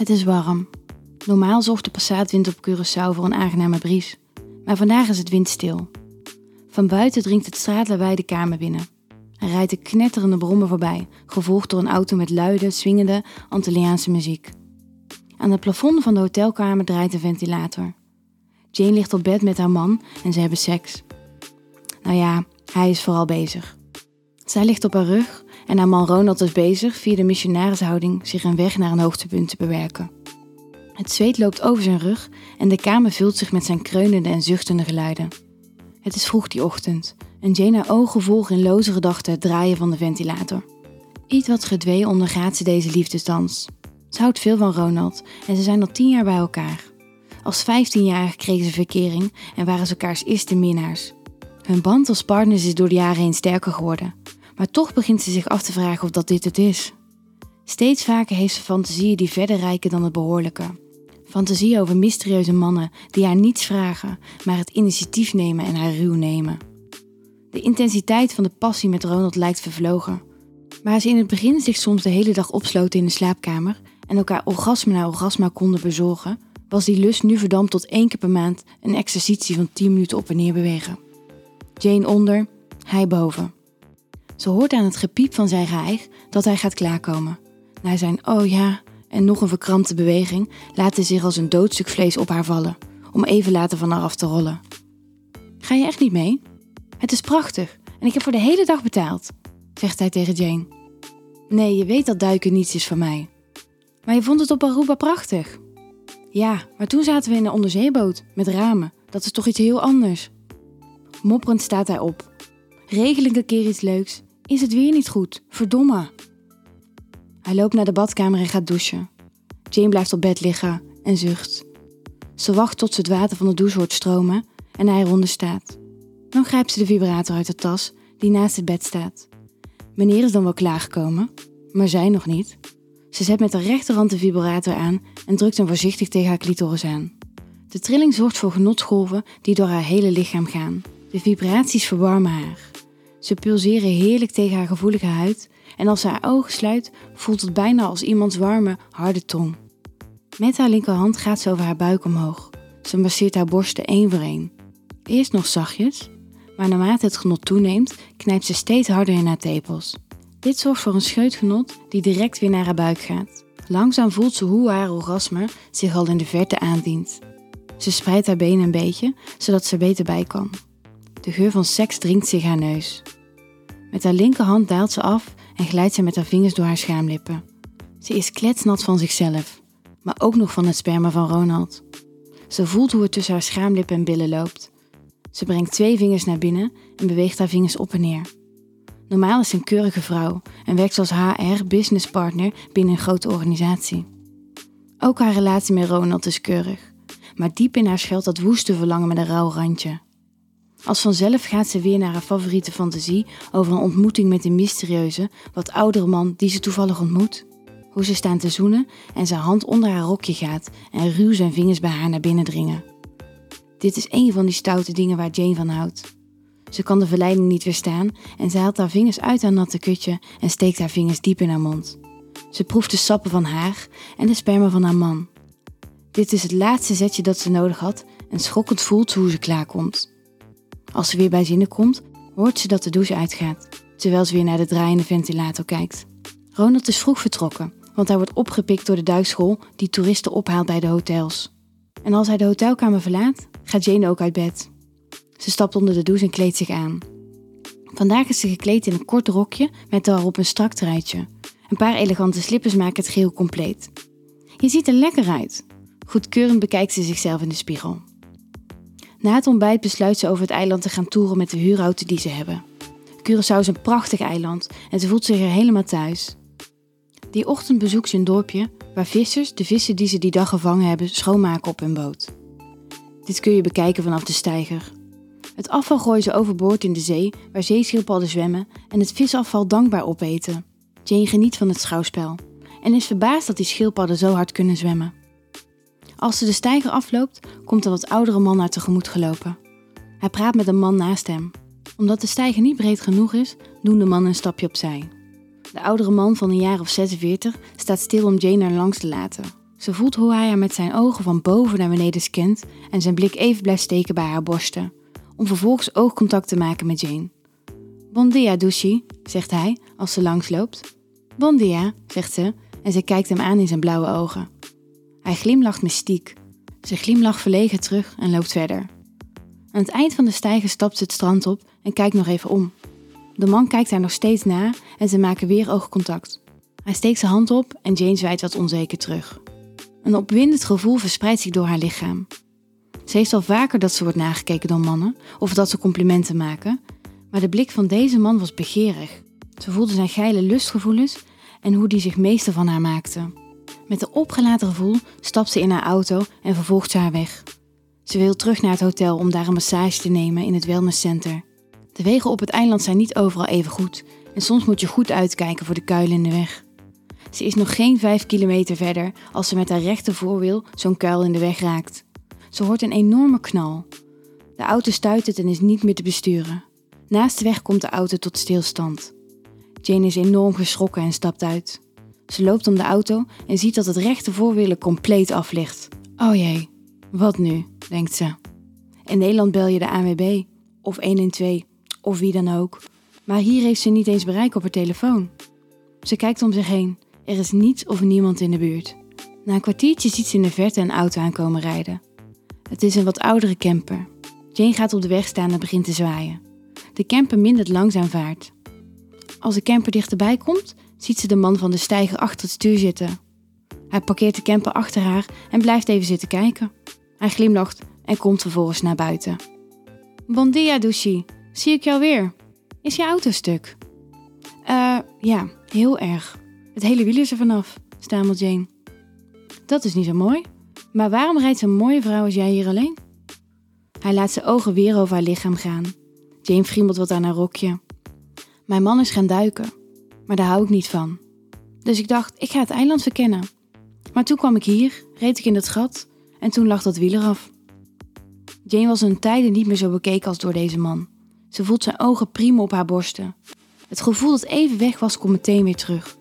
Het is warm. Normaal zorgt de passaatwind op Curaçao voor een aangename bries, maar vandaag is het windstil. Van buiten dringt het straatlawaai de kamer binnen. Er rijdt een knetterende brommer voorbij, gevolgd door een auto met luide, swingende Antilliaanse muziek. Aan het plafond van de hotelkamer draait een ventilator. Jane ligt op bed met haar man en ze hebben seks. Nou ja, hij is vooral bezig. Zij ligt op haar rug en haar man Ronald is bezig via de missionarishouding zich een weg naar een hoogtepunt te bewerken. Het zweet loopt over zijn rug en de kamer vult zich met zijn kreunende en zuchtende geluiden. Het is vroeg die ochtend en Jane ogen volgen in loze gedachten het draaien van de ventilator. Iets wat gedwee ondergaat ze deze liefdesdans. Ze houdt veel van Ronald en ze zijn al tien jaar bij elkaar. Als 15-jarige kregen ze verkering en waren ze elkaars eerste minnaars. Hun band als partners is door de jaren heen sterker geworden, maar toch begint ze zich af te vragen of dat dit het is. Steeds vaker heeft ze fantasieën die verder reiken dan het behoorlijke. Fantasieën over mysterieuze mannen die haar niets vragen, maar het initiatief nemen en haar ruw nemen. De intensiteit van de passie met Ronald lijkt vervlogen. Waar ze in het begin zich soms de hele dag opsloten in de slaapkamer en elkaar orgasme na orgasma konden bezorgen, was die lust nu verdampt tot één keer per maand een exercitie van 10 minuten op en neer bewegen. Jane onder, hij boven. Ze hoort aan het gepiep van zijn geëig dat hij gaat klaarkomen. Na zijn oh ja en nog een verkrampte beweging laat hij zich als een doodstuk vlees op haar vallen, om even later van haar af te rollen. Ga je echt niet mee? Het is prachtig en ik heb voor de hele dag betaald, zegt hij tegen Jane. Nee, je weet dat duiken niets is voor mij. Maar je vond het op Aruba prachtig. Ja, maar toen zaten we in een onderzeeboot met ramen. Dat is toch iets heel anders. Mopperend staat hij op. Regel een keer iets leuks? Is het weer niet goed? Verdomme. Hij loopt naar de badkamer en gaat douchen. Jane blijft op bed liggen en zucht. Ze wacht tot ze het water van de douche hoort stromen en hij eronder staat. Dan grijpt ze de vibrator uit de tas die naast het bed staat. Meneer is dan wel klaargekomen, maar zij nog niet. Ze zet met de rechterhand de vibrator aan en drukt hem voorzichtig tegen haar clitoris aan. De trilling zorgt voor genotsgolven die door haar hele lichaam gaan. De vibraties verwarmen haar. Ze pulseren heerlijk tegen haar gevoelige huid en als ze haar ogen sluit, voelt het bijna als iemands warme, harde tong. Met haar linkerhand gaat ze over haar buik omhoog. Ze masseert haar borsten één voor één. Eerst nog zachtjes, maar naarmate het genot toeneemt, knijpt ze steeds harder in haar tepels. Dit zorgt voor een scheutgenot die direct weer naar haar buik gaat. Langzaam voelt ze hoe haar orgasme zich al in de verte aandient. Ze spreidt haar benen een beetje, zodat ze er beter bij kan. De geur van seks dringt zich haar neus. Met haar linkerhand daalt ze af en glijdt ze met haar vingers door haar schaamlippen. Ze is kletsnat van zichzelf, maar ook nog van het sperma van Ronald. Ze voelt hoe het tussen haar schaamlippen en billen loopt. Ze brengt twee vingers naar binnen en beweegt haar vingers op en neer. Normaal is ze een keurige vrouw en werkt als HR businesspartner binnen een grote organisatie. Ook haar relatie met Ronald is keurig, maar diep in haar schuilt dat woeste verlangen met een rauw randje. Als vanzelf gaat ze weer naar haar favoriete fantasie over een ontmoeting met een mysterieuze, wat oudere man die ze toevallig ontmoet. Hoe ze staan te zoenen en zijn hand onder haar rokje gaat en ruw zijn vingers bij haar naar binnen dringen. Dit is een van die stoute dingen waar Jane van houdt. Ze kan de verleiding niet weerstaan en ze haalt haar vingers uit haar natte kutje en steekt haar vingers diep in haar mond. Ze proeft de sappen van haar en de sperma van haar man. Dit is het laatste zetje dat ze nodig had en schokkend voelt ze hoe ze klaarkomt. Als ze weer bij zinnen komt, hoort ze dat de douche uitgaat, terwijl ze weer naar de draaiende ventilator kijkt. Ronald is vroeg vertrokken, want hij wordt opgepikt door de duikschool die toeristen ophaalt bij de hotels. En als hij de hotelkamer verlaat, gaat Jane ook uit bed. Ze stapt onder de douche en kleedt zich aan. Vandaag is ze gekleed in een kort rokje met daarop een strak truitje. Een paar elegante slippers maken het geheel compleet. Je ziet er lekker uit. Goedkeurend bekijkt ze zichzelf in de spiegel. Na het ontbijt besluit ze over het eiland te gaan toeren met de huurauto die ze hebben. Curaçao is een prachtig eiland en ze voelt zich er helemaal thuis. Die ochtend bezoekt ze een dorpje waar vissers de vissen die ze die dag gevangen hebben schoonmaken op hun boot. Dit kun je bekijken vanaf de steiger. Het afval gooien ze overboord in de zee waar zeeschildpadden zwemmen en het visafval dankbaar opeten. Jane geniet van het schouwspel en is verbaasd dat die schildpadden zo hard kunnen zwemmen. Als ze de steiger afloopt, komt een wat oudere man haar tegemoet gelopen. Hij praat met een man naast hem. Omdat de steiger niet breed genoeg is, doen de man een stapje opzij. De oudere man van een jaar of 46 staat stil om Jane er langs te laten. Ze voelt hoe hij haar met zijn ogen van boven naar beneden scant en zijn blik even blijft steken bij haar borsten, om vervolgens oogcontact te maken met Jane. Bon dia, douchie, zegt hij als ze langsloopt. Bon dia, zegt ze en ze kijkt hem aan in zijn blauwe ogen. Hij glimlacht mystiek. Ze glimlacht verlegen terug en loopt verder. Aan het eind van de stijger stapt ze het strand op en kijkt nog even om. De man kijkt haar nog steeds na en ze maken weer oogcontact. Hij steekt zijn hand op en Jane zwijt wat onzeker terug. Een opwindend gevoel verspreidt zich door haar lichaam. Ze heeft al vaker dat ze wordt nagekeken door mannen of dat ze complimenten maken, maar de blik van deze man was begeerig. Ze voelde zijn geile lustgevoelens en hoe die zich meester van haar maakte. Met een opgelaten gevoel stapt ze in haar auto en vervolgt ze haar weg. Ze wil terug naar het hotel om daar een massage te nemen in het wellnesscenter. De wegen op het eiland zijn niet overal even goed en soms moet je goed uitkijken voor de kuilen in de weg. Ze is nog geen vijf kilometer verder als ze met haar rechter voorwiel zo'n kuil in de weg raakt. Ze hoort een enorme knal. De auto stuitert en is niet meer te besturen. Naast de weg komt de auto tot stilstand. Jane is enorm geschrokken en stapt uit. Ze loopt om de auto en ziet dat het rechter voorwiel compleet af ligt. Oh jee, wat nu, denkt ze. In Nederland bel je de ANWB of 112 of wie dan ook. Maar hier heeft ze niet eens bereik op haar telefoon. Ze kijkt om zich heen. Er is niets of niemand in de buurt. Na een kwartiertje ziet ze in de verte een auto aankomen rijden. Het is een wat oudere camper. Jane gaat op de weg staan en begint te zwaaien. De camper mindert langzaam vaart. Als de camper dichterbij komt, ziet ze de man van de steiger achter het stuur zitten. Hij parkeert de camper achter haar en blijft even zitten kijken. Hij glimlacht en komt vervolgens naar buiten. Bon dia, douchie. Zie ik jou weer? Is je auto stuk? Eh, ja, heel erg. Het hele wiel is er vanaf, stamelt Jane. Dat is niet zo mooi. Maar waarom rijdt zo'n mooie vrouw als jij hier alleen? Hij laat zijn ogen weer over haar lichaam gaan. Jane friemelt wat aan haar rokje. Mijn man is gaan duiken, maar daar hou ik niet van. Dus ik dacht, ik ga het eiland verkennen. Maar toen kwam ik hier, reed ik in het gat en toen lag dat wiel eraf. Jane was een tijden niet meer zo bekeken als door deze man. Ze voelt zijn ogen prima op haar borsten. Het gevoel dat even weg was, komt meteen weer terug.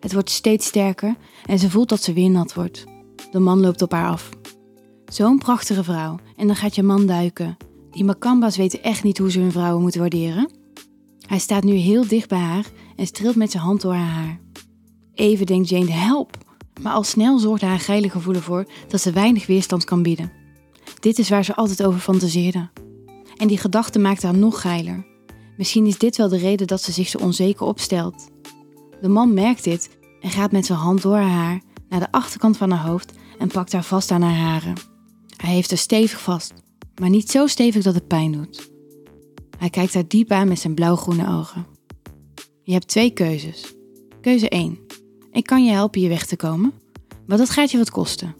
Het wordt steeds sterker en ze voelt dat ze weer nat wordt. De man loopt op haar af. Zo'n prachtige vrouw en dan gaat je man duiken. Die Makamba's weten echt niet hoe ze hun vrouwen moeten waarderen. Hij staat nu heel dicht bij haar en streelt met zijn hand door haar haar. Even denkt Jane help, maar al snel zorgt haar geile gevoel ervoor dat ze weinig weerstand kan bieden. Dit is waar ze altijd over fantaseerde. En die gedachte maakt haar nog geiler. Misschien is dit wel de reden dat ze zich zo onzeker opstelt. De man merkt dit en gaat met zijn hand door haar haar naar de achterkant van haar hoofd en pakt haar vast aan haar haren. Hij heeft haar stevig vast, maar niet zo stevig dat het pijn doet. Hij kijkt haar diep aan met zijn blauwgroene ogen. Je hebt twee keuzes. Keuze 1. Ik kan je helpen je weg te komen, maar dat gaat je wat kosten.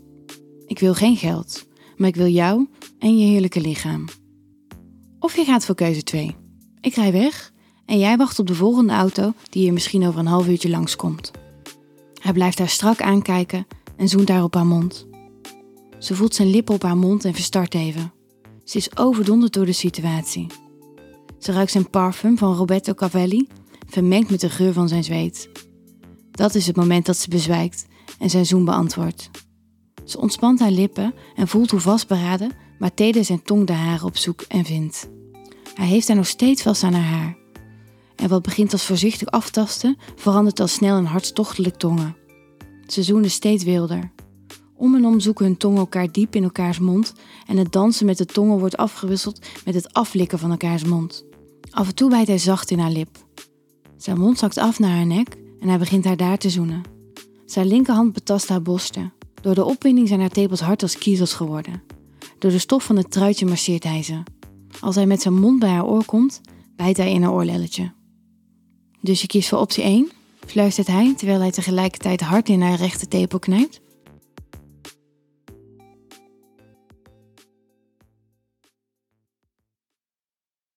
Ik wil geen geld, maar ik wil jou en je heerlijke lichaam. Of je gaat voor keuze 2. Ik rij weg en jij wacht op de volgende auto die hier misschien over een half uurtje langskomt. Hij blijft haar strak aankijken en zoent haar op haar mond. Ze voelt zijn lippen op haar mond en verstart even. Ze is overdonderd door de situatie. Ze ruikt zijn parfum van Roberto Cavalli, vermengd met de geur van zijn zweet. Dat is het moment dat ze bezwijkt en zijn zoen beantwoordt. Ze ontspant haar lippen en voelt hoe vastberaden, maar teder zijn tong de haren op zoek en vindt. Hij heeft haar nog steeds vast aan haar haar. En wat begint als voorzichtig aftasten, verandert al snel in hartstochtelijk tongen. Ze zoenen steeds wilder. Om en om zoeken hun tongen elkaar diep in elkaars mond en het dansen met de tongen wordt afgewisseld met het aflikken van elkaars mond. Af en toe bijt hij zacht in haar lip. Zijn mond zakt af naar haar nek en hij begint haar daar te zoenen. Zijn linkerhand betast haar borsten. Door de opwinding zijn haar tepels hard als kiezels geworden. Door de stof van het truitje masseert hij ze. Als hij met zijn mond bij haar oor komt, bijt hij in haar oorlelletje. Dus je kiest voor optie 1, fluistert hij terwijl hij tegelijkertijd hard in haar rechte tepel knijpt.